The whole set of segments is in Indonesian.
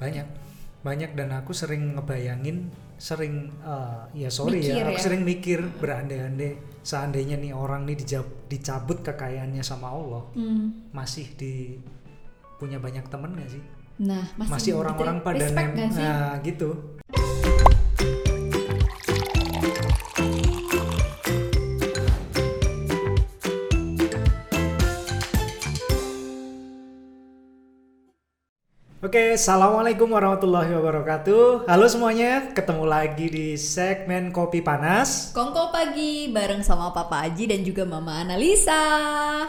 banyak. Banyak dan aku sering ngebayangin sering eh, ya sorry Mikir ya aku ya. sering mikir berandai-andai seandainya nih orang nih dijab- dicabut kekayaannya sama Allah Hmm. masih di punya banyak temen gak sih? Nah, masih, masih orang-orang pada nem nah gitu Oke, assalamualaikum warahmatullahi wabarakatuh. Halo semuanya, ketemu lagi di segmen kopi panas. Kongko pagi bareng sama Papa Aji dan juga Mama Analisa.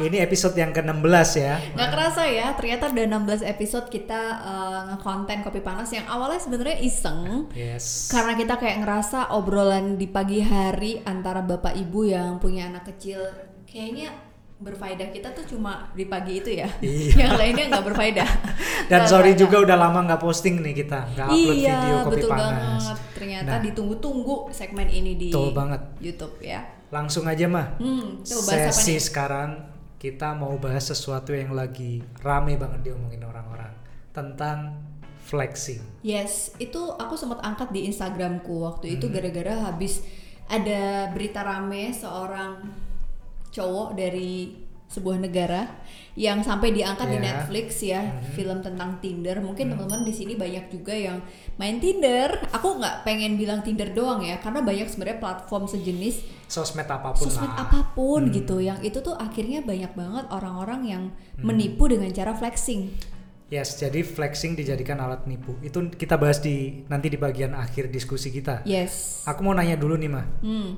Ini episode yang ke-16 ya. Nggak kerasa ya, ternyata udah 16 episode kita eh, ngekonten kopi panas yang awalnya sebenarnya iseng. Yes. Karena kita kayak ngerasa obrolan di pagi hari antara bapak ibu yang punya anak kecil kayaknya berfaedah kita tuh cuma di pagi itu ya. Iya. yang lainnya nggak berfaedah. Dan sorry juga udah lama nggak posting nih kita, nggak upload iya, video kopi betul panas. banget. Ternyata Nah. ditunggu-tunggu segmen ini di Betul banget. YouTube ya. Langsung aja mah. Hmm, apa Sesi sekarang kita mau bahas sesuatu yang lagi rame banget diomongin orang-orang tentang flexing. Yes, itu aku sempat angkat di Instagramku waktu itu Hmm. gara-gara habis ada berita rame seorang cowok dari sebuah negara yang sampai diangkat di Ya. Netflix ya Hmm. film tentang Tinder. Mungkin teman-teman di sini banyak juga yang main Tinder. Aku nggak pengen bilang Tinder doang ya, karena banyak sebenarnya platform sejenis Sosmed apa pun sosmed lah. apa pun Hmm. gitu. Yang itu tuh akhirnya banyak banget orang-orang yang menipu dengan cara flexing. Yes, jadi flexing dijadikan alat nipu. Itu kita bahas di nanti di bagian akhir diskusi kita. Yes. Aku mau nanya dulu nih mah, Hmm.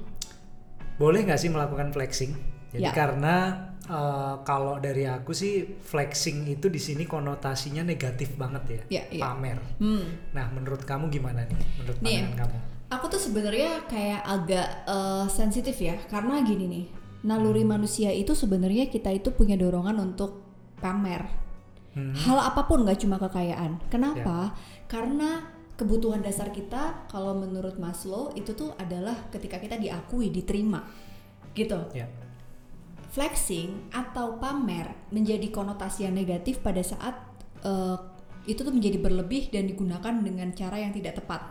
boleh nggak sih melakukan flexing? Jadi Ya. karena eh, kalau dari aku sih flexing itu di sini konotasinya negatif banget ya, Ya, ya. pamer. Hmm. Nah, menurut kamu gimana nih? Menurut Nih. pandangan kamu? Aku tuh sebenarnya kayak agak eh, sensitif ya, karena gini nih, naluri manusia itu sebenarnya kita itu punya dorongan untuk pamer. Hmm. Hal apa pun nggak cuma kekayaan. Kenapa? Karena kebutuhan dasar kita, kalau menurut Maslow itu tuh adalah ketika kita diakui, diterima, gitu. Ya. Flexing atau pamer menjadi konotasi yang negatif pada saat eh, itu tuh menjadi berlebih dan digunakan dengan cara yang tidak tepat,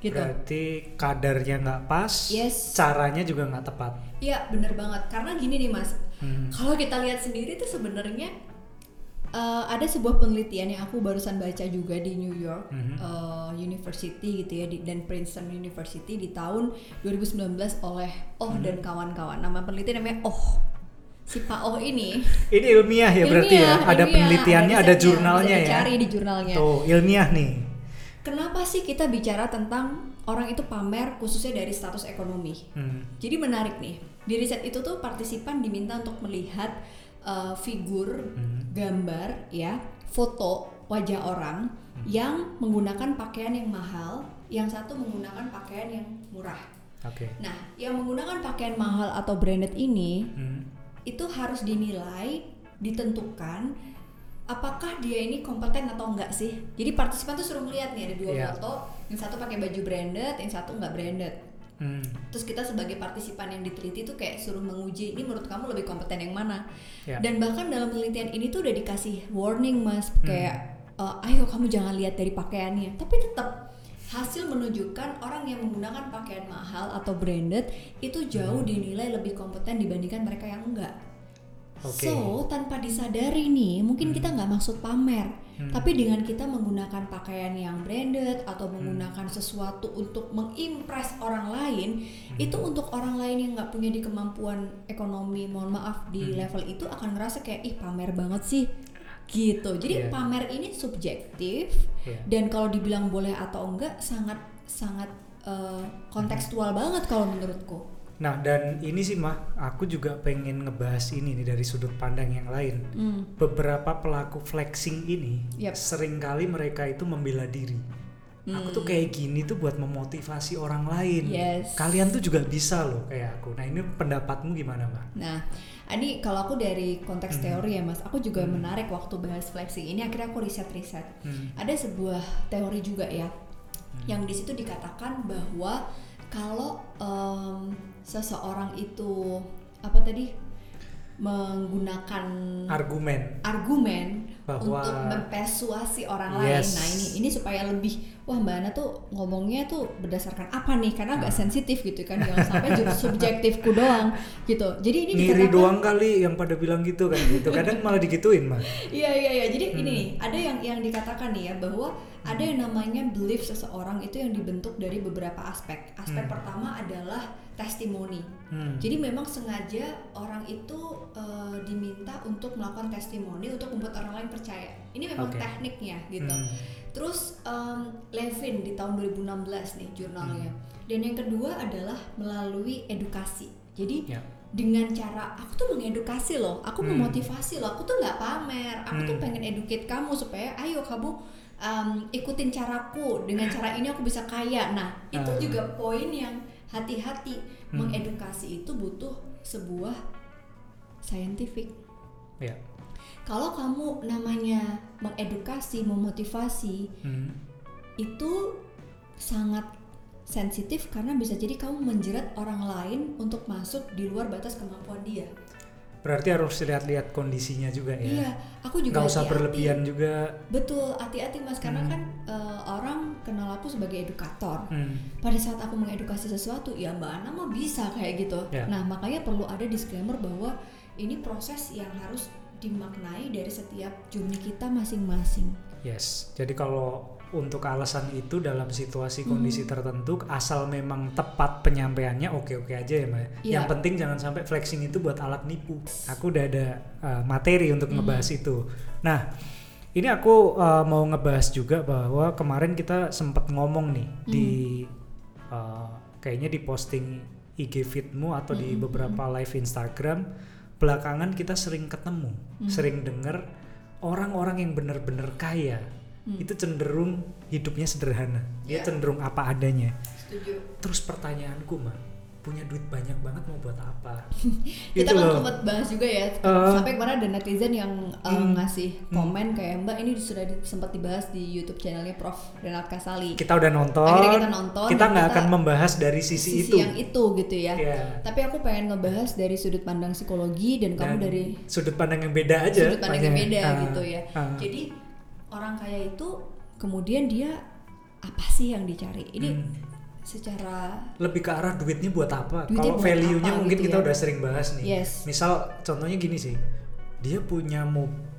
gitu. Berarti kadarnya nggak pas, Yes. caranya juga nggak tepat. Iya bener banget karena gini nih mas Hmm. kalau kita lihat sendiri tuh sebenarnya eh, ada sebuah penelitian yang aku barusan baca juga di New York Mhm. eh, University gitu ya di- dan Princeton University di tahun 2019 oleh Oh Mhm. dan kawan-kawan nama penelitian namanya Oh si Pak Oh ini Ini ilmiah ya berarti ya? ilmiah, Ada ilmiah, penelitiannya, ada, jurnalnya ya? dicari di jurnalnya Tuh, ilmiah nih. kenapa sih kita bicara tentang orang itu pamer khususnya dari status ekonomi Hmm. Jadi menarik nih. Di riset itu tuh partisipan diminta untuk melihat uh, figur, Hmm. gambar, ya, foto wajah orang Hmm. yang menggunakan pakaian yang mahal, yang satu menggunakan pakaian yang murah. Oke. Nah, yang menggunakan pakaian mahal atau branded ini Hmm. Itu harus dinilai, ditentukan apakah dia ini kompeten atau enggak sih. Jadi partisipan tuh suruh melihat nih ada dua Iya. foto, yang satu pakai baju branded, yang satu enggak branded. Hmm. Terus kita sebagai partisipan yang diteliti tuh kayak suruh menguji ini menurut kamu lebih kompeten yang mana. Ya. Dan bahkan dalam penelitian ini tuh udah dikasih warning mas Hmm. kayak "Eh, ayo kamu jangan lihat dari pakaiannya. Tapi tetap hasil menunjukkan orang yang menggunakan pakaian mahal atau branded itu jauh Hmm. dinilai lebih kompeten dibandingkan mereka yang enggak. Oke. So tanpa disadari nih mungkin kita nggak maksud pamer, Hmm. tapi dengan kita menggunakan pakaian yang branded atau Hmm. menggunakan sesuatu untuk mengimpress orang lain, Hmm. itu untuk orang lain yang nggak punya di kemampuan ekonomi, mohon maaf di Hmm. level itu akan ngerasa kayak ih pamer banget sih, gitu. Jadi Iya. pamer ini subjektif Iya. dan kalau dibilang boleh atau enggak sangat sangat eh, kontekstual banget kalau menurutku. Nah, dan ini sih mah, aku juga pengen ngebahas ini nih dari sudut pandang yang lain. Hmm. Beberapa pelaku flexing ini, Yap. sering kali mereka itu membela diri. Aku tuh kayak gini tuh buat memotivasi orang lain. Hmm. Yes. Kalian tuh juga bisa loh kayak aku. Nah, ini pendapatmu gimana, mah? Nah, ini kalau aku dari konteks Hmm. teori ya mas, aku juga menarik waktu bahas flexing ini. Akhirnya aku riset-riset. Hmm. Ada sebuah teori juga ya, yang di situ dikatakan bahwa kalau em, seseorang itu apa tadi menggunakan Argumen. argumen Bahwa- untuk mempersuasi orang Yes. lain. Nah ini ini supaya lebih wah Mbak Ana tuh ngomongnya tuh berdasarkan apa nih? Karena agak Ah. sensitif gitu kan, jangan sampai subjektifku doang gitu. Jadi ini dikatakan doang kali yang pada bilang gitu kan gitu. Kadang malah digituin mah. Iya iya iya. Jadi Hmm. ini nih, ada yang yang dikatakan nih ya bahwa ada yang namanya belief seseorang itu yang dibentuk dari beberapa aspek. Aspek Hmm. pertama adalah testimoni. Hmm. Jadi memang sengaja orang itu eh, diminta untuk melakukan testimoni untuk membuat orang lain percaya. Ini memang Oke. tekniknya gitu. Hmm. Terus Levin di tahun 2016 nih jurnalnya. Hmm. Dan yang kedua adalah melalui edukasi. Jadi Ya. dengan cara aku tuh mengedukasi loh, aku Hmm. memotivasi loh, aku tuh nggak pamer, aku tuh Hmm. pengen educate kamu supaya ayo kamu em, ikutin caraku dengan cara ini aku bisa kaya. Nah itu Ah. juga poin yang hati-hati Hmm. mengedukasi itu butuh sebuah scientific. Ya. Kalau kamu namanya mengedukasi, memotivasi, Hmm. Itu sangat sensitif karena bisa jadi kamu menjerat orang lain untuk masuk di luar batas kemampuan dia. Berarti harus lihat-lihat kondisinya juga ya. Iya, aku juga Nggak usah hati-hati. berlebihan juga. Betul, hati-hati mas karena Hmm. kan eh, orang kenal aku sebagai edukator. Hmm. Pada saat aku mengedukasi sesuatu, ya Mbak Ana mah bisa kayak gitu. Ya. Nah makanya perlu ada disclaimer bahwa ini proses yang harus dimaknai dari setiap journey kita masing-masing. Yes. Jadi kalau untuk alasan itu dalam situasi Hmm. kondisi tertentu asal memang tepat penyampaiannya oke-oke aja ya, Mbak. Iya. Yang penting jangan sampai flexing itu buat alat nipu. Aku udah ada uh, materi untuk Hmm. ngebahas itu. Nah, ini aku uh, mau ngebahas juga bahwa kemarin kita sempat ngomong nih Hmm. di uh, kayaknya di posting IG feedmu atau di Hmm, beberapa live Instagram belakangan kita sering ketemu, Hmm. sering denger orang-orang yang bener-bener kaya Hmm. itu cenderung hidupnya sederhana. Dia Ya. cenderung apa adanya. Setuju. Terus pertanyaanku mah, punya duit banyak banget mau buat apa? kita Gitu kan sempat bahas juga ya Uh, sampai kemarin ada netizen yang uh, Hmm. ngasih Hmm. komen kayak mbak ini sudah di- sempat dibahas di YouTube channelnya Prof Renat Kasali Kita udah nonton. Akhirnya kita nonton Kita nggak akan membahas dari sisi, sisi itu. yang itu gitu ya Iya. tapi aku pengen ngebahas dari sudut pandang psikologi dan, kamu Dan dari sudut pandang yang beda aja. sudut pandang yang beda Ah, gitu ya ah. jadi orang kaya itu kemudian dia apa sih yang dicari ini Hmm. secara lebih ke arah duitnya buat apa? Duitnya Kalau value-nya apa mungkin gitu kita ya. udah sering bahas nih. Yes. Misal contohnya gini sih. Dia punya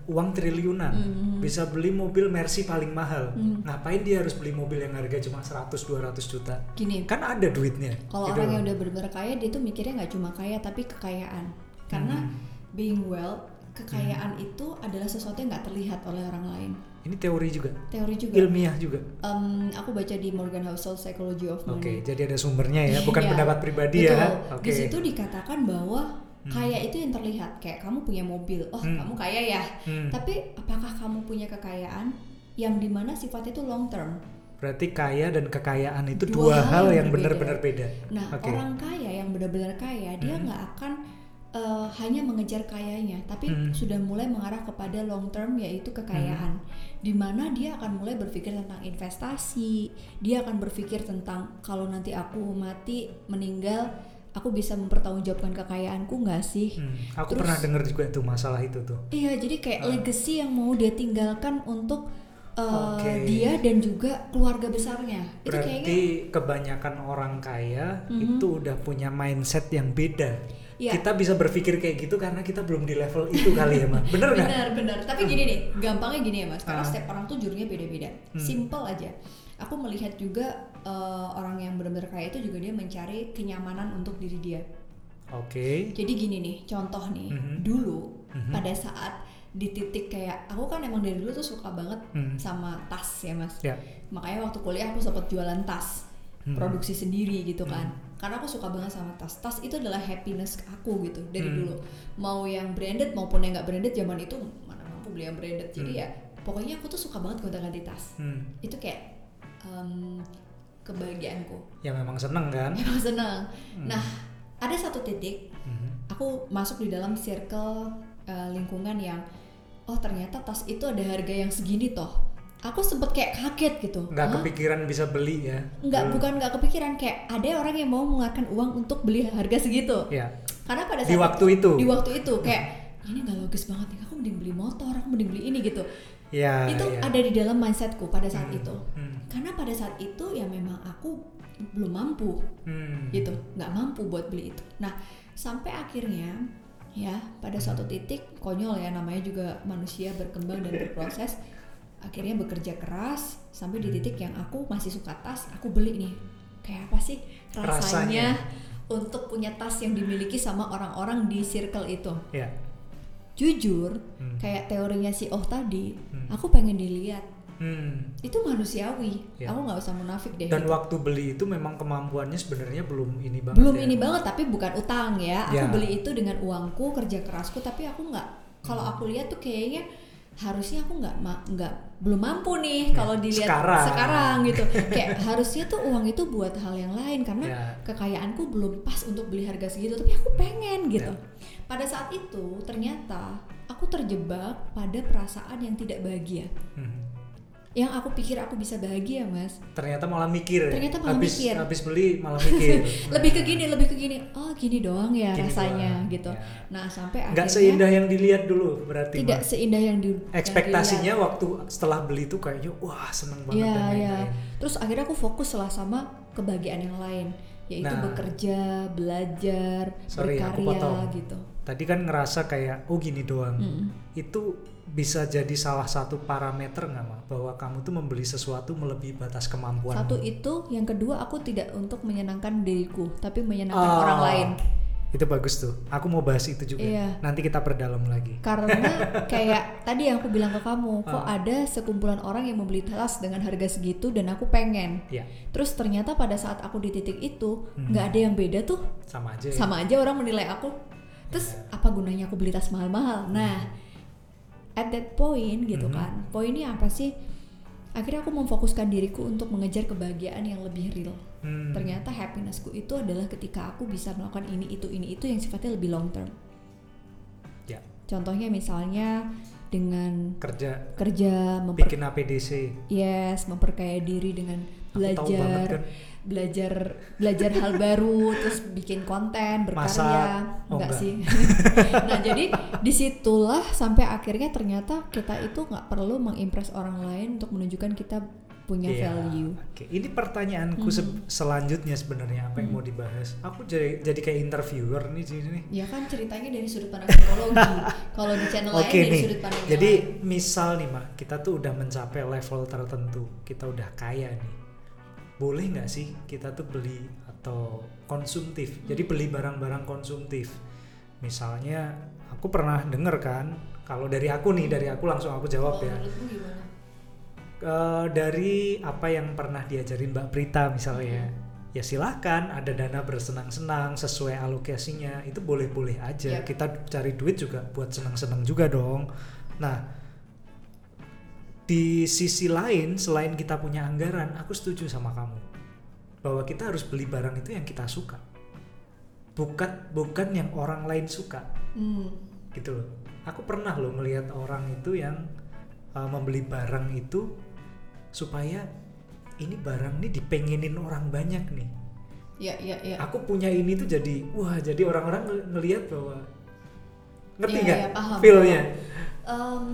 uang triliunan, Mhm. bisa beli mobil Mercy paling mahal. Hmm. Ngapain dia harus beli mobil yang harga cuma 100 200 juta? gini Kan ada duitnya. Kalau gitu orang yang udah benar-benar kaya dia tuh mikirnya nggak cuma kaya tapi kekayaan. Karena Hmm. being well, kekayaan itu adalah sesuatu yang nggak terlihat oleh orang lain. Ini teori juga, Teori juga. ilmiah juga. Em, aku baca di Morgan Housel Psychology of Oke, Money. jadi ada sumbernya ya, bukan Iya, pendapat pribadi Betul. ya. Di Oke. situ dikatakan bahwa Hmm. kaya itu yang terlihat. Kayak kamu punya mobil, oh Hmm. kamu kaya ya. Hmm. Tapi apakah kamu punya kekayaan yang di mana sifatnya itu long term? Berarti kaya dan kekayaan itu Dua dua, hal yang benar-benar beda. Nah, Oke. orang kaya yang benar-benar kaya, dia Hmm. nggak akan eh, hanya mengejar kayanya, tapi Hmm. sudah mulai mengarah kepada long term yaitu kekayaan. Hmm. Di mana dia akan mulai berpikir tentang investasi, dia akan berpikir tentang kalau nanti aku mati meninggal, aku bisa mempertanggungjawabkan kekayaanku nggak sih? Hmm, Aku Terus- pernah dengar juga tuh masalah itu tuh. Iya, jadi kayak Ah. legacy yang mau dia tinggalkan untuk eh, Oke. dia dan juga keluarga besarnya. Itu Berarti kayaknya kebanyakan orang kaya Mhm. itu udah punya mindset yang beda. Iya. Kita bisa berpikir kayak gitu karena kita belum di level itu kali ya, Mak. Bener nggak? benar benar tapi gini nih gampangnya gini ya mas karena Ah. setiap orang tuh jurinya beda-beda Hmm. simple aja aku melihat juga eh, orang yang benar-benar kaya itu juga dia mencari kenyamanan untuk diri dia Oke. jadi gini nih contoh nih Mhm. dulu Mhm. pada saat di titik kayak aku kan emang dari dulu tuh suka banget Hmm. sama tas ya mas Ya. makanya waktu kuliah aku sempat jualan tas Hmm. produksi sendiri gitu kan karena aku suka banget sama tas tas itu adalah happiness aku gitu dari Hmm. dulu mau yang branded maupun yang nggak branded zaman itu mana mampu beli yang branded jadi Hmm. ya pokoknya aku tuh suka banget gonta-ganti tas Hmm. itu kayak em, kebahagiaanku Ya memang seneng kan? emang seneng Hmm. nah ada satu titik Mhm. aku masuk di dalam circle eh, lingkungan yang oh ternyata tas itu ada harga yang segini toh aku sempet kayak kaget gitu Nggak Hah? kepikiran bisa beli ya? Nggak, Belum. bukan nggak kepikiran kayak ada orang yang mau mengeluarkan uang untuk beli harga segitu. Ya. Karena pada Di saat waktu itu. di waktu itu kayak ini nggak logis banget nih aku mending beli motor aku mending beli ini gitu Ya, itu ya. ada di dalam mindsetku pada saat Hmm, itu hmm, karena pada saat itu ya memang aku belum mampu hmm. gitu nggak mampu buat beli itu nah sampai akhirnya ya pada suatu titik konyol ya namanya juga manusia berkembang dan berproses akhirnya bekerja keras sampai di titik yang aku masih suka tas aku beli nih kayak apa sih rasanya, Rasanya. untuk punya tas yang dimiliki sama orang-orang di circle itu Ya. jujur Hmm. kayak teorinya si Oh tadi Hmm. aku pengen dilihat Hmm. itu manusiawi Ya. aku nggak usah munafik deh Dan gitu. waktu beli itu memang kemampuannya sebenarnya belum ini banget. belum ya. ini banget tapi bukan utang ya aku Ya. beli itu dengan uangku kerja kerasku tapi aku nggak kalau Hmm. aku lihat tuh kayaknya harusnya aku nggak nggak belum mampu nih Ya, kalau dilihat sekarang. sekarang gitu kayak harusnya tuh uang itu buat hal yang lain karena Ya. kekayaanku belum pas untuk beli harga segitu tapi aku pengen gitu Ya. pada saat itu ternyata aku terjebak pada perasaan yang tidak bahagia Hmm. Yang aku pikir aku bisa bahagia mas Ternyata malah mikir. ya? Ternyata malah habis, mikir. Habis beli malah mikir. lebih ke gini lebih ke gini oh gini doang ya Gini rasanya doang, gitu ya. nah sampai Nggak akhirnya seindah yang dilihat dulu berarti. tidak Mbak. seindah yang di yang Ekspektasinya waktu setelah beli itu kayaknya wah seneng banget Iya, dan lain-lain. terus akhirnya aku fokus lah sama kebahagiaan yang lain yaitu Nah. bekerja belajar Sorry, aku berkarya potong. gitu Tadi kan ngerasa kayak oh gini doang. Mm. Itu bisa jadi salah satu parameter nggak mah bahwa kamu tuh membeli sesuatu melebihi batas kemampuan. satu itu yang kedua aku tidak untuk menyenangkan diriku tapi menyenangkan Oh, orang lain Itu bagus tuh. Aku mau bahas itu juga. Iya. Nanti kita perdalam lagi. karena kayak tadi yang aku bilang ke kamu kok Ah. ada sekumpulan orang yang membeli tas dengan harga segitu dan aku pengen Ya, terus ternyata pada saat aku di titik itu Hmm. nggak ada yang beda tuh sama aja. ya. sama aja orang menilai aku terus apa gunanya aku beli tas mahal-mahal nah at that point gitu Mhm. kan poinnya apa sih akhirnya aku memfokuskan diriku untuk mengejar kebahagiaan yang lebih real Hmm. ternyata happinessku itu adalah ketika aku bisa melakukan ini itu ini itu yang sifatnya lebih long term Ya, contohnya misalnya dengan kerja kerja memper bikin APDC. yes memperkaya diri dengan Aku tahu banget belajar kan. Belajar belajar hal baru terus bikin konten berkarya. Oh, enggak, enggak. sih nah jadi di situlah sampai akhirnya ternyata kita itu nggak perlu mengimpress orang lain untuk menunjukkan kita punya Iya, value Oke, ini pertanyaanku se- Mhm. selanjutnya sebenarnya apa yang Mhm. mau dibahas. Aku jadi jadi kayak interviewer nih di sini nih. ya kan ceritanya dari sudut pandang psikologi kalau di channel Oke lain dari sudut pandang jadi lain. misal nih mak, kita tuh udah mencapai level tertentu, kita udah kaya nih. Boleh nggak sih kita tuh beli atau konsumtif? Jadi beli barang-barang konsumtif. Misalnya, aku pernah denger kan, kalau dari aku nih, dari aku langsung aku jawab ya. Eh, dari apa yang pernah diajarin Mbak Prita misalnya ya silahkan ada dana bersenang-senang sesuai alokasinya itu boleh-boleh aja Yap. kita cari duit juga buat senang-senang juga dong nah di sisi lain selain kita punya anggaran aku setuju sama kamu bahwa kita harus beli barang itu yang kita suka bukan bukan yang orang lain suka Hmm. gitu loh. Aku pernah loh melihat orang itu yang uh, membeli barang itu supaya ini barang ini dipengenin orang banyak nih. ya ya ya Aku punya ini tuh jadi wah jadi orang-orang ngel- ngelihat bahwa ngerti Iya, nggak iya, paham, feelnya? Em,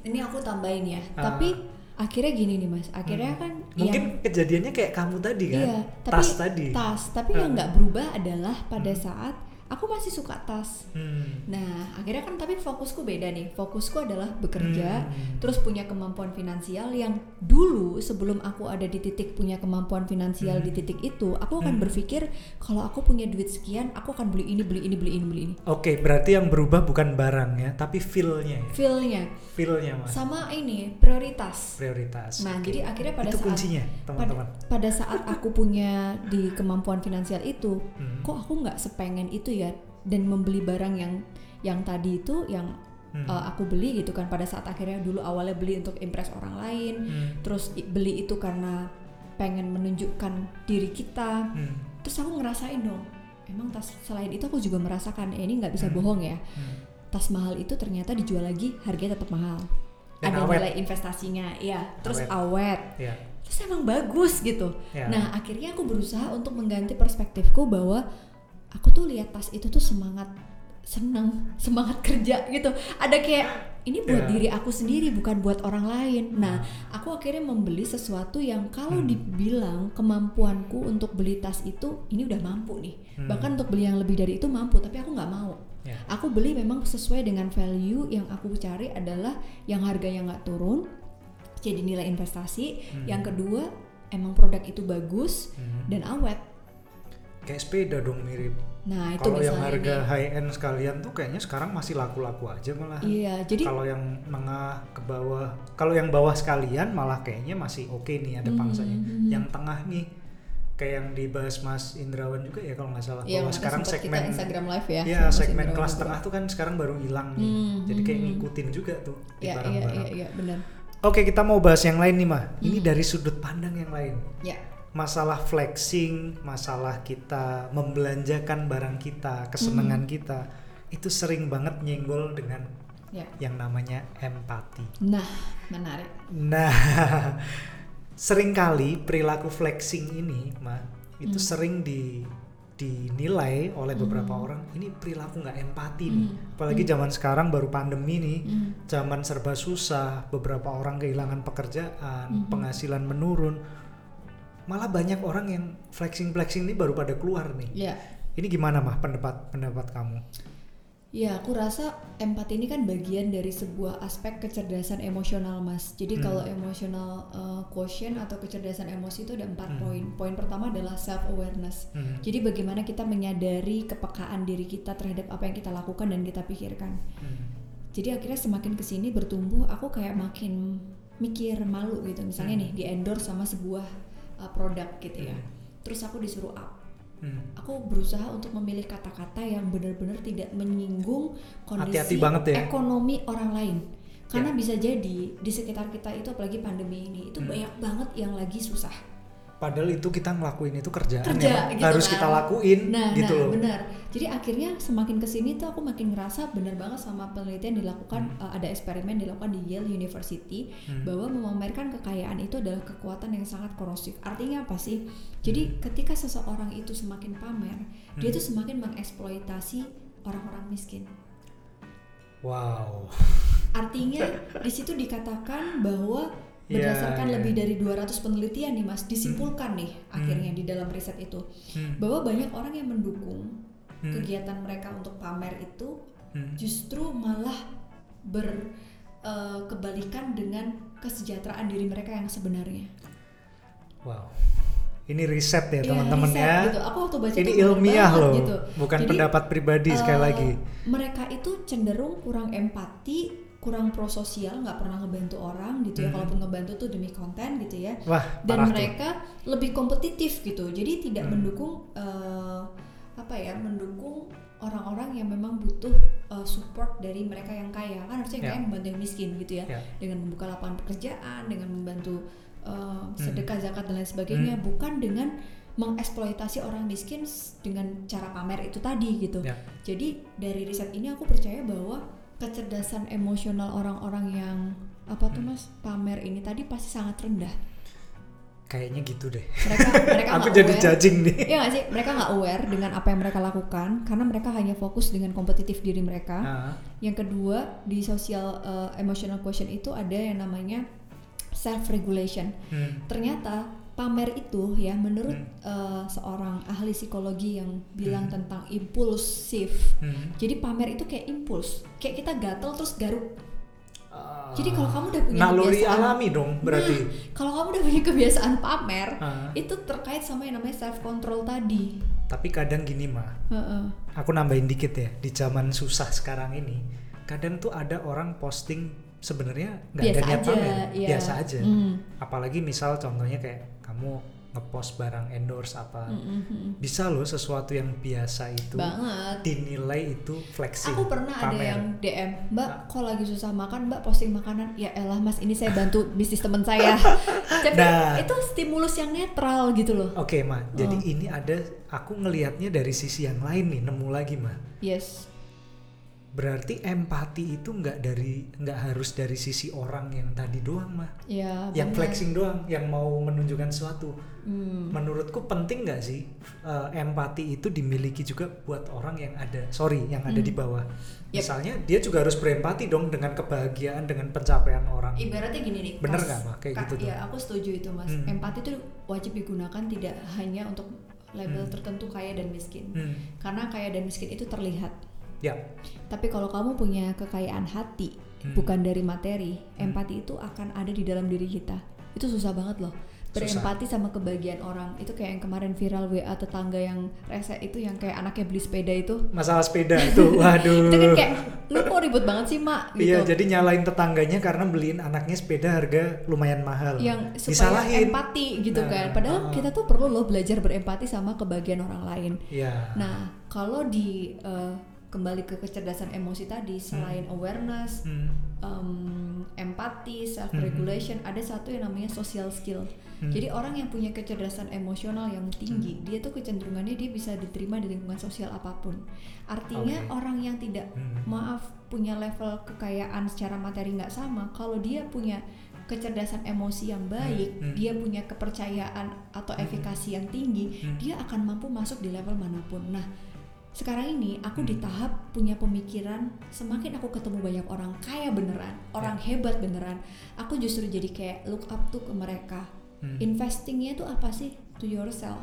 ini aku tambahin ya Ah. tapi akhirnya gini nih mas akhirnya Hmm. kan Mungkin yang- kejadiannya kayak kamu tadi kan, Iya, tapi tas tadi. tas tapi Ah. yang nggak berubah adalah pada Hmm. saat aku masih suka tas Hmm. nah akhirnya kan tapi fokusku beda nih fokusku adalah bekerja Hmm. terus punya kemampuan finansial yang dulu sebelum aku ada di titik punya kemampuan finansial Hmm. di titik itu aku akan Hmm. berpikir kalau aku punya duit sekian aku akan beli ini beli ini beli ini beli ini Oke, berarti yang berubah bukan barangnya, tapi feelnya ya. feelnya Feelnya mas. sama ini prioritas Prioritas. nah Oke. jadi akhirnya pada itu saat kuncinya, teman-teman. pada saat aku punya di kemampuan finansial itu Hmm. kok aku nggak sepengen itu ya dan membeli barang yang yang tadi itu yang Hmm. uh, aku beli gitu kan pada saat akhirnya dulu awalnya beli untuk impress orang lain Hmm. terus beli itu karena pengen menunjukkan diri kita Hmm. terus aku ngerasain dong emang tas selain itu aku juga merasakan eh, ini nggak bisa Hmm. bohong ya Hmm. tas mahal itu ternyata dijual lagi harganya tetap mahal Dan ada awet. nilai investasinya ya terus Awet. awet Ya. terus emang bagus gitu Ya. Nah, akhirnya aku berusaha untuk mengganti perspektifku bahwa aku tuh lihat tas itu tuh semangat seneng semangat kerja gitu ada kayak ini buat Ya. diri aku sendiri bukan buat orang lain nah aku akhirnya membeli sesuatu yang kalau Hmm. dibilang kemampuanku untuk beli tas itu ini udah mampu nih Hmm. bahkan untuk beli yang lebih dari itu mampu tapi aku nggak mau Ya. aku beli memang sesuai dengan value yang aku cari adalah yang harganya nggak turun jadi nilai investasi Hmm. yang kedua emang produk itu bagus Hmm. dan awet Kayak sepeda dong mirip. nah itu Kalau yang harga nih. high end sekalian tuh kayaknya sekarang masih laku-laku aja malah. iya jadi Kalau yang menengah ke bawah, kalau yang bawah sekalian malah kayaknya masih oke nih ada Hmm, pangsanya. hmm, Yang tengah nih kayak yang dibahas Mas Indrawan juga ya kalau nggak salah Iya, bahwa sekarang segmen kita Instagram live ya. ya Mas segmen Indrawan kelas juga. tengah tuh kan sekarang baru hilang nih. Hmm, Jadi kayak hmm, ngikutin juga tuh di Iya, iya, barang-barang. iya, iya, benar. Oke, kita mau bahas yang lain nih, Mah. Ini Hmm. dari sudut pandang yang lain. Ya, Masalah flexing, masalah kita membelanjakan barang kita, kesenangan kita, itu sering banget nyenggol dengan ya. yang namanya empati. Nah, menarik. Nah, sering kali perilaku flexing ini, Mah, itu Hmm. sering di dinilai oleh beberapa Hmm. orang ini perilaku nggak empati nih. Hmm. Apalagi zaman sekarang baru pandemi nih. Hmm. zaman serba susah, beberapa orang kehilangan pekerjaan, Mhm. penghasilan menurun. Malah banyak orang yang flexing-flexing ini baru pada keluar nih. Ya, Ini gimana mah pendapat pendapat kamu? ya aku rasa empati ini kan bagian dari sebuah aspek kecerdasan emosional, Mas. Jadi Hmm. kalau emotional uh, quotient atau kecerdasan emosi itu ada empat Hmm. poin. Poin pertama adalah self awareness. Hmm. Jadi bagaimana kita menyadari kepekaan diri kita terhadap apa yang kita lakukan dan kita pikirkan. Hmm. jadi akhirnya semakin ke sini bertumbuh aku kayak makin mikir malu gitu misalnya Hmm. nih di endorse sama sebuah uh, produk gitu ya Hmm. terus aku disuruh up Hmm. aku berusaha untuk memilih kata-kata yang benar-benar tidak menyinggung kondisi Hati-hati banget ya. ekonomi orang lain karena bisa jadi di sekitar kita itu apalagi pandemi ini itu Hmm. banyak banget yang lagi susah Padahal itu kita ngelakuin itu kerjaan Kerja, yang gitu harus kan. kita lakuin Nah, gitu nah loh. benar. Jadi akhirnya semakin ke sini tuh aku makin ngerasa benar banget sama penelitian dilakukan Hmm. uh, ada eksperimen dilakukan di Yale University Hmm. bahwa memamerkan kekayaan itu adalah kekuatan yang sangat korosif. Artinya apa sih? Jadi Hmm. ketika seseorang itu semakin pamer, dia Hmm. tuh semakin mengeksploitasi orang-orang miskin. Wow. Artinya di situ dikatakan bahwa Iya, berdasarkan iya. lebih dari 200 penelitian nih Mas, disimpulkan nih Hmm. akhirnya di dalam riset itu Hmm. bahwa banyak orang yang mendukung Hmm. kegiatan mereka untuk pamer itu Hmm. justru malah berkebalikan dengan kesejahteraan diri mereka yang sebenarnya. Wow. Ini riset ya Iya, teman-teman riset ya. gitu. Aku waktu baca Ini ilmiah loh, gitu. bukan Jadi, pendapat pribadi sekali eh, lagi. Mereka itu cenderung kurang empati, kurang prososial, nggak pernah ngebantu orang gitu ya. Hmm. Kalaupun ngebantu tuh demi konten gitu ya. Wah, Dan parah tuh. mereka lebih kompetitif gitu. Jadi tidak Hmm. mendukung eh, apa ya, mendukung orang-orang yang memang butuh eh, support dari mereka yang kaya. Kan harusnya yang Ya. kaya membantu yang miskin gitu ya. Ya. Dengan membuka lapangan pekerjaan, dengan membantu Hmm. sedekah zakat dan lain sebagainya, bukan dengan mengeksploitasi orang miskin dengan cara pamer itu tadi gitu. Ya. Jadi dari riset ini aku percaya bahwa kecerdasan emosional orang-orang yang apa tuh Hmm. mas pamer ini tadi pasti sangat rendah. Kayaknya gitu deh. Mereka mereka Aku jadi aware. judging nih. Iya gak sih? Mereka nggak aware dengan apa yang mereka lakukan karena mereka hanya fokus dengan kompetitif diri mereka. Ah, Yang kedua di social uh, emotional quotient itu ada yang namanya self regulation. hmm. Ternyata pamer itu ya menurut Hmm. uh, seorang ahli psikologi yang bilang Hmm. tentang impulsif. Hmm. Jadi pamer itu kayak impuls, kayak kita gatel terus garuk. Ah, Jadi kalau kamu udah punya naluri kebiasaan- alami dong berarti. Nah, kalau kamu udah punya kebiasaan pamer, Ah, itu terkait sama yang namanya self control tadi. tapi kadang gini mah, Heeh. aku nambahin dikit ya di zaman susah sekarang ini. Kadang tuh ada orang posting sebenarnya nggak ada Biasa niat aja, pamer, iya. biasa aja. Hmm. Apalagi misal contohnya kayak kamu ngepost barang endorse apa, Mm, mm, mm. bisa loh sesuatu yang biasa itu Banget. dinilai itu flexing. Aku pernah ada pamer. yang DM, Mbak, Nah. kok lagi susah makan, Mbak posting makanan. Ya elah Mas, ini saya bantu bisnis teman saya. Tapi Nah. itu stimulus yang netral gitu loh. Oke mah, jadi Oh. ini ada aku ngelihatnya dari sisi yang lain nih, nemu lagi mah. Yes. Berarti empati itu nggak dari nggak harus dari sisi orang yang tadi doang mah ya yang benar. flexing doang yang mau menunjukkan sesuatu Hmm. menurutku penting nggak sih eh, empati itu dimiliki juga buat orang yang ada sorry yang ada Hmm. di bawah Yep. misalnya dia juga harus berempati dong dengan kebahagiaan dengan pencapaian orang ibaratnya gini nih Bener nggak, Ma? Kayak gitu tuh. ya aku setuju itu mas Hmm. empati itu wajib digunakan tidak hanya untuk label Hmm. tertentu kaya dan miskin Hmm, karena kaya dan miskin itu terlihat ya tapi kalau kamu punya kekayaan hati Hmm. bukan dari materi Hmm. empati itu akan ada di dalam diri kita itu susah banget loh Susah. berempati sama kebahagiaan orang itu kayak yang kemarin viral WA tetangga yang rese itu yang kayak anaknya beli sepeda itu masalah sepeda itu waduh itu kan kayak lu kok ribut banget sih mak gitu Iya, jadi nyalain tetangganya karena beliin anaknya sepeda harga lumayan mahal. yang supaya Disalahin. empati gitu Nah, kan padahal uh-uh. kita tuh perlu loh belajar berempati sama kebahagiaan orang lain Iya. nah kalau di eh, kembali ke kecerdasan emosi tadi selain awareness Hmm, um, empati, self regulation, ada satu yang namanya social skill. Hmm. Jadi orang yang punya kecerdasan emosional yang tinggi, dia tuh kecenderungannya dia bisa diterima di lingkungan sosial apa pun. Artinya Oke. orang yang tidak Hmm. maaf punya level kekayaan secara materi nggak sama, kalau dia punya kecerdasan emosi yang baik, Hmm, hmm. dia punya kepercayaan atau Hmm. efikasi yang tinggi, Hmm. dia akan mampu masuk di level mana pun. Nah, sekarang ini aku di Hmm. tahap punya pemikiran semakin aku ketemu banyak orang kaya beneran, orang Ya. hebat beneran, aku justru jadi kayak look up tuh ke mereka. Hmm. Investingnya tuh apa sih? To yourself.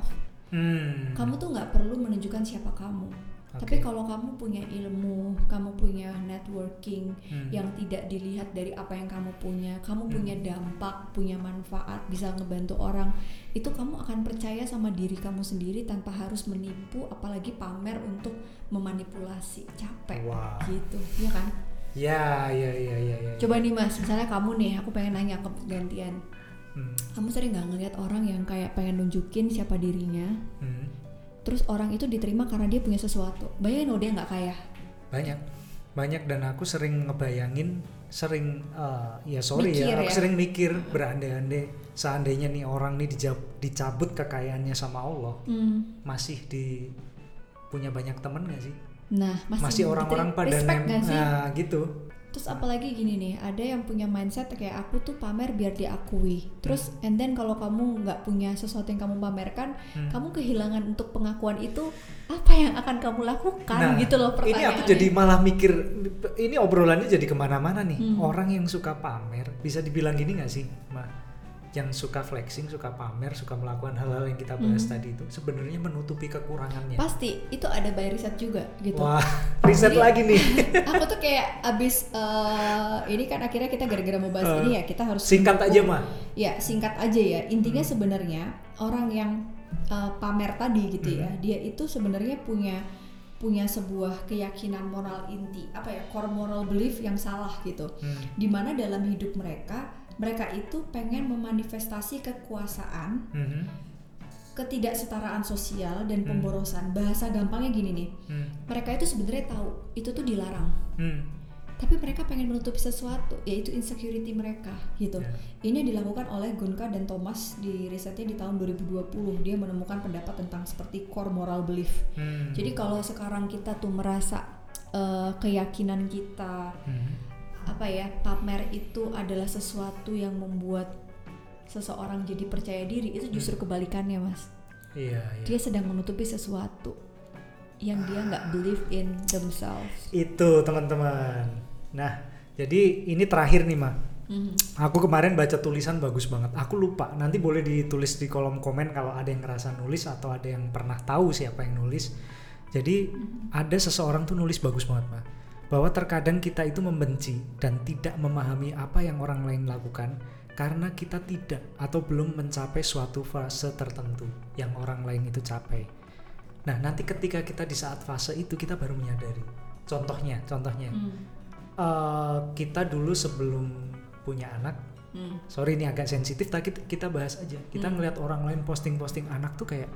Hmm. Kamu tuh nggak perlu menunjukkan siapa kamu. Oke. Tapi kalau kamu punya ilmu, kamu punya networking Hmm. yang tidak dilihat dari apa yang kamu punya, kamu Hmm. punya dampak, punya manfaat, bisa ngebantu orang, itu kamu akan percaya sama diri kamu sendiri tanpa harus menipu, apalagi pamer untuk memanipulasi, capek, Wah. gitu, ya kan? Ya, ya, ya, ya, ya. Coba nih mas, misalnya kamu nih, aku pengen nanya ke gantian, Hmm. kamu sering nggak ngeliat orang yang kayak pengen nunjukin siapa dirinya, Hmm. Terus orang itu diterima karena dia punya sesuatu, bayangin loh dia nggak kaya, Banyak, banyak dan aku sering ngebayangin, sering, eh, ya sorry Mikir ya, aku ya. sering mikir berandai-andai seandainya nih orang nih dijab- dicabut kekayaannya sama Allah, Hmm. masih di punya banyak temen gak sih? Nah, masih, orang-orang pada nem, nah gitu. Terus apalagi gini nih, ada yang punya mindset kayak aku tuh pamer biar diakui. Terus and then kalau kamu nggak punya sesuatu yang kamu pamerkan, Hmm. kamu kehilangan untuk pengakuan itu apa yang akan kamu lakukan Nah, gitu loh Ini aku jadi malah mikir, ini obrolannya jadi ke mana-mana nih. Hmm. Orang yang suka pamer, bisa dibilang gini gak sih, Ma? Yang suka flexing, suka pamer, suka melakukan hal-hal yang kita bahas Hmm. tadi itu, sebenarnya menutupi kekurangannya. Pasti itu ada by riset juga gitu. Wah, riset Jadi- lagi nih. aku tuh kayak abis eh, ini kan akhirnya kita gara-gara mau bahas Eh, ini ya kita harus Singkat aja, Ma. Ya singkat aja ya intinya Hmm. sebenarnya orang yang uh, pamer tadi gitu ya Hmm. dia itu sebenarnya punya punya sebuah keyakinan moral inti apa ya core moral belief yang salah gitu Hmm. di mana dalam hidup mereka mereka itu pengen memanifestasi kekuasaan Mhm. ketidaksetaraan sosial dan Hmm. pemborosan bahasa gampangnya gini nih Hmm. mereka itu sebenarnya tahu itu tuh dilarang Hmm. tapi mereka pengen menutupi sesuatu yaitu insecurity mereka gitu Ya. ini dilakukan oleh Gunka dan Thomas di risetnya di tahun 2020 dia menemukan pendapat tentang seperti core moral belief Hmm. jadi kalau sekarang kita tuh merasa eh, keyakinan kita Hmm. Apa ya pamer itu adalah sesuatu yang membuat seseorang jadi percaya diri itu justru kebalikannya mas Iya, iya. dia sedang menutupi sesuatu yang dia nggak believe in themselves Itu teman-teman. Nah, jadi ini terakhir nih, Ma. Mhm. Aku kemarin baca tulisan bagus banget. Aku lupa. Nanti boleh ditulis di kolom komen kalau ada yang ngerasa nulis atau ada yang pernah tahu siapa yang nulis. Jadi ada seseorang tuh nulis bagus banget, Ma. Bahwa terkadang kita itu membenci dan tidak memahami apa yang orang lain lakukan karena kita tidak atau belum mencapai suatu fase tertentu yang orang lain itu capai. Nah, nanti ketika kita di saat fase itu kita baru menyadari. Contohnya, contohnya Hmm. eh, kita dulu sebelum punya anak Hmm. sorry ini agak sensitif tapi kita bahas aja kita Hmm. ngeliat orang lain posting-posting anak tuh kayak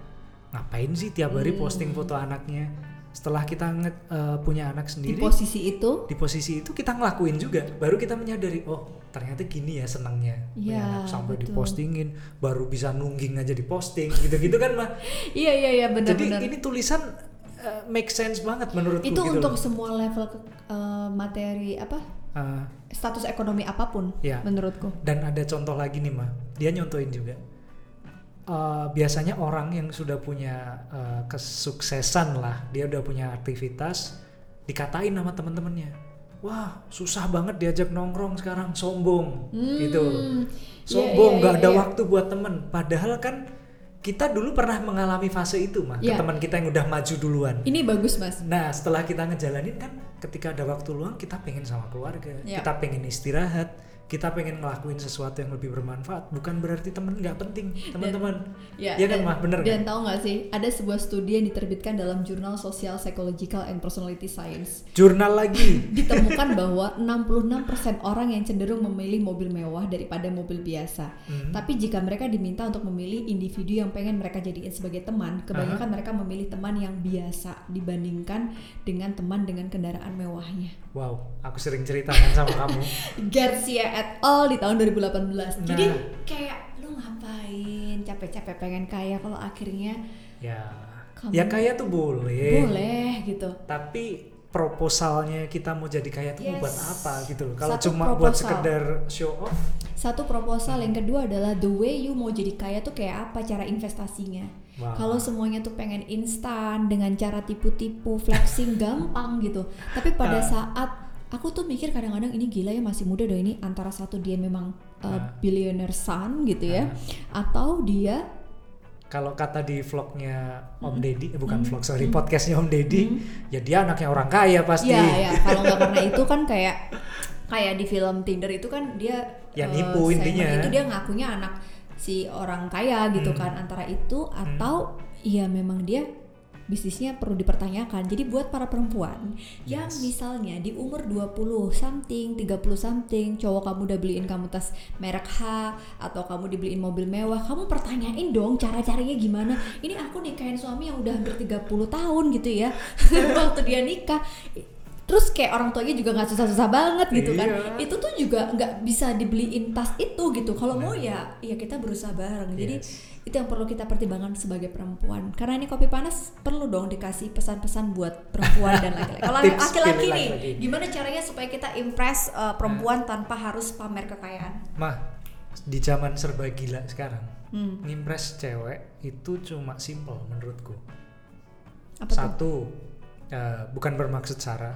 ngapain sih tiap hari Hmm. posting foto anaknya setelah kita nge- eh, punya anak di sendiri posisi itu? di posisi itu kita ngelakuin juga. Baru kita menyadari oh ternyata gini ya senangnya. Punya anak sampai betul. dipostingin baru bisa nungging aja diposting gitu-gitu kan mah iya iya iya jadi benar-benar ini tulisan uh, make sense banget menurutku itu gitu untuk loh. semua level eh, materi apa? Uh, status ekonomi apa pun ya menurutku. Dan ada contoh lagi nih mah dia nyontoin juga Uh, biasanya orang yang sudah punya uh, kesuksesan lah dia udah punya aktivitas dikatain sama teman-temannya wah susah banget diajak nongkrong sekarang sombong gitu Hmm, iya, sombong iya, nggak iya, ada iya. waktu buat temen padahal kan kita dulu pernah mengalami fase itu mah ke Iya. teman kita yang udah maju duluan ini bagus mas Nah, setelah kita ngejalanin kan ketika ada waktu luang kita pengen sama keluarga, Ya. kita pengen istirahat, kita pengen ngelakuin sesuatu yang lebih bermanfaat. Bukan berarti temen nggak penting, teman-teman. Ya, Iya kan, Mah? Bener Dan kan? tahu nggak sih, ada sebuah studi yang diterbitkan dalam jurnal Social Psychological and Personality Science. Jurnal lagi. Ditemukan bahwa 66% orang yang cenderung memilih mobil mewah daripada mobil biasa. Hmm. Tapi jika mereka diminta untuk memilih individu yang pengen mereka jadiin sebagai teman, kebanyakan mereka memilih teman yang biasa dibandingkan dengan teman dengan kendaraan mewahnya. Wow, aku sering ceritakan sama kamu. Garcia et al di tahun 2018. Jadi Nah. kayak lu ngapain capek-capek pengen kaya kalau akhirnya Ya, Kamu- ya kaya tuh boleh. boleh gitu. Tapi proposalnya kita mau jadi kaya tuh mau buat Yes. apa gitu loh. Kalau cuma buat proposal. sekedar show off, Satu proposal yang kedua adalah the way you mau jadi kaya tuh kayak apa cara investasinya. Wah. Kalau semuanya tuh pengen instan dengan cara tipu-tipu, flexing gampang gitu. Tapi pada Ah. saat aku tuh mikir kadang-kadang ini gila ya masih muda dong ini antara satu dia memang uh, Ah. billionaire son gitu ya, atau dia kalau kata di vlognya Om Hmm. Deddy, eh, bukan vlog sorry, podcastnya Om Deddy, ya dia anaknya orang kaya pasti. Ya, ya. Kalau nggak karena itu kan kayak kayak di film Tinder itu kan dia Ya, eh, nipu Simon intinya. Itu dia ngakunya anak si orang kaya gitu Hmm. kan antara itu atau ya memang dia bisnisnya perlu dipertanyakan. Jadi buat para perempuan yang Yes. misalnya di umur 20 something, 30 something, cowok kamu udah beliin kamu tas merek H atau kamu dibeliin mobil mewah, kamu pertanyain dong cara-caranya gimana. Ini aku nikahin suami yang udah hampir 30 tahun gitu ya. Waktu dia nikah terus kayak orang tuanya juga nggak susah-susah banget gitu kan. Iya. itu tuh juga nggak bisa dibeliin tas itu gitu. Kalau mau ya ya kita berusaha bareng. Jadi Yes. itu yang perlu kita pertimbangkan sebagai perempuan. Karena ini kopi panas perlu dong dikasih pesan-pesan buat perempuan dan laki-laki. Kalau laki-laki nih gimana caranya supaya kita impress uh, perempuan tanpa harus pamer kekayaan? Mah, di zaman serba gila sekarang, hmm. ngimpress cewek itu cuma simple menurutku. apa tuh? Satu, eh, bukan bermaksud sara,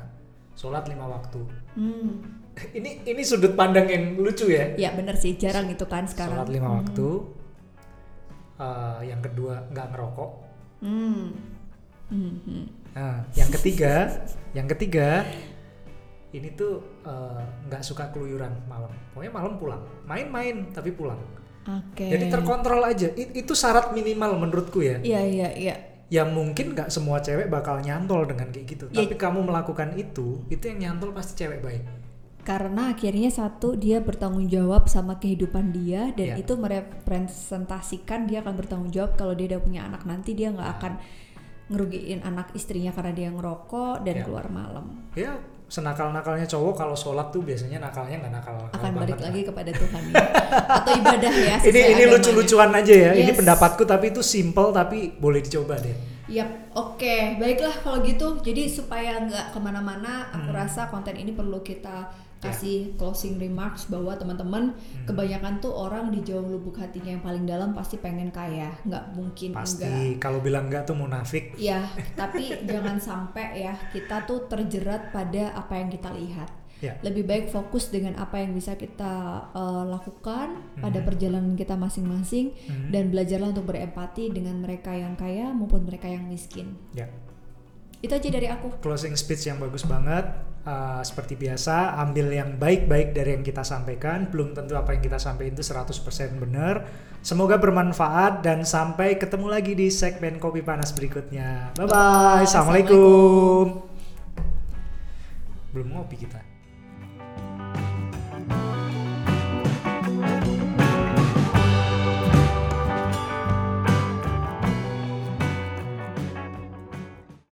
sholat lima waktu. hmm. ini ini sudut pandang yang lucu ya. ya bener sih jarang itu kan sekarang Sholat lima Hmm. waktu. Eh, yang kedua nggak ngerokok. hmm. Hmm. hmm. Nah, yang ketiga, yang ketiga ini tuh eh, nggak suka keluyuran malam. Pokoknya malam pulang, main-main tapi pulang. oke Jadi terkontrol aja. I- itu syarat minimal menurutku ya. iya iya iya Yang mungkin nggak semua cewek bakal nyantol dengan kayak gitu. Ya. Tapi kamu melakukan itu, itu yang nyantol pasti cewek baik. karena akhirnya satu dia bertanggung jawab sama kehidupan dia dan Ya. itu merepresentasikan dia akan bertanggung jawab kalau dia udah punya anak nanti dia nggak akan ngerugiin anak istrinya karena dia ngerokok dan Ya. keluar malam Ya senakal-nakalnya cowok kalau sholat tuh biasanya nakalnya nggak nakal. akan balik lagi kepada Tuhan ya. atau ibadah ya Ini ini lucu-lucuan aja ya. Ini Yes. pendapatku tapi itu simple tapi boleh dicoba deh. Yap, oke, baiklah kalau gitu. Jadi supaya nggak ke mana-mana, aku Hmm. rasa konten ini perlu kita Ya. kasih closing remarks bahwa teman-teman Hmm. kebanyakan tuh orang di jauh lubuk hatinya yang paling dalam pasti pengen kaya, nggak mungkin enggak. Pasti kalau bilang enggak tuh munafik. Ya, tapi jangan sampai ya kita tuh terjerat pada apa yang kita lihat. Ya. Lebih baik fokus dengan apa yang bisa kita uh, lakukan pada Mhm. perjalanan kita masing-masing Mhm. dan belajarlah untuk berempati dengan mereka yang kaya maupun mereka yang miskin. Ya. Itu aja dari aku. Closing speech yang bagus banget. Uh, seperti biasa, ambil yang baik-baik dari yang kita sampaikan. Belum tentu apa yang kita sampaikan itu 100% benar. Semoga bermanfaat dan sampai ketemu lagi di segmen Kopi Panas berikutnya. Bye-bye. Bye-bye. Assalamualaikum. Belum ngopi kita.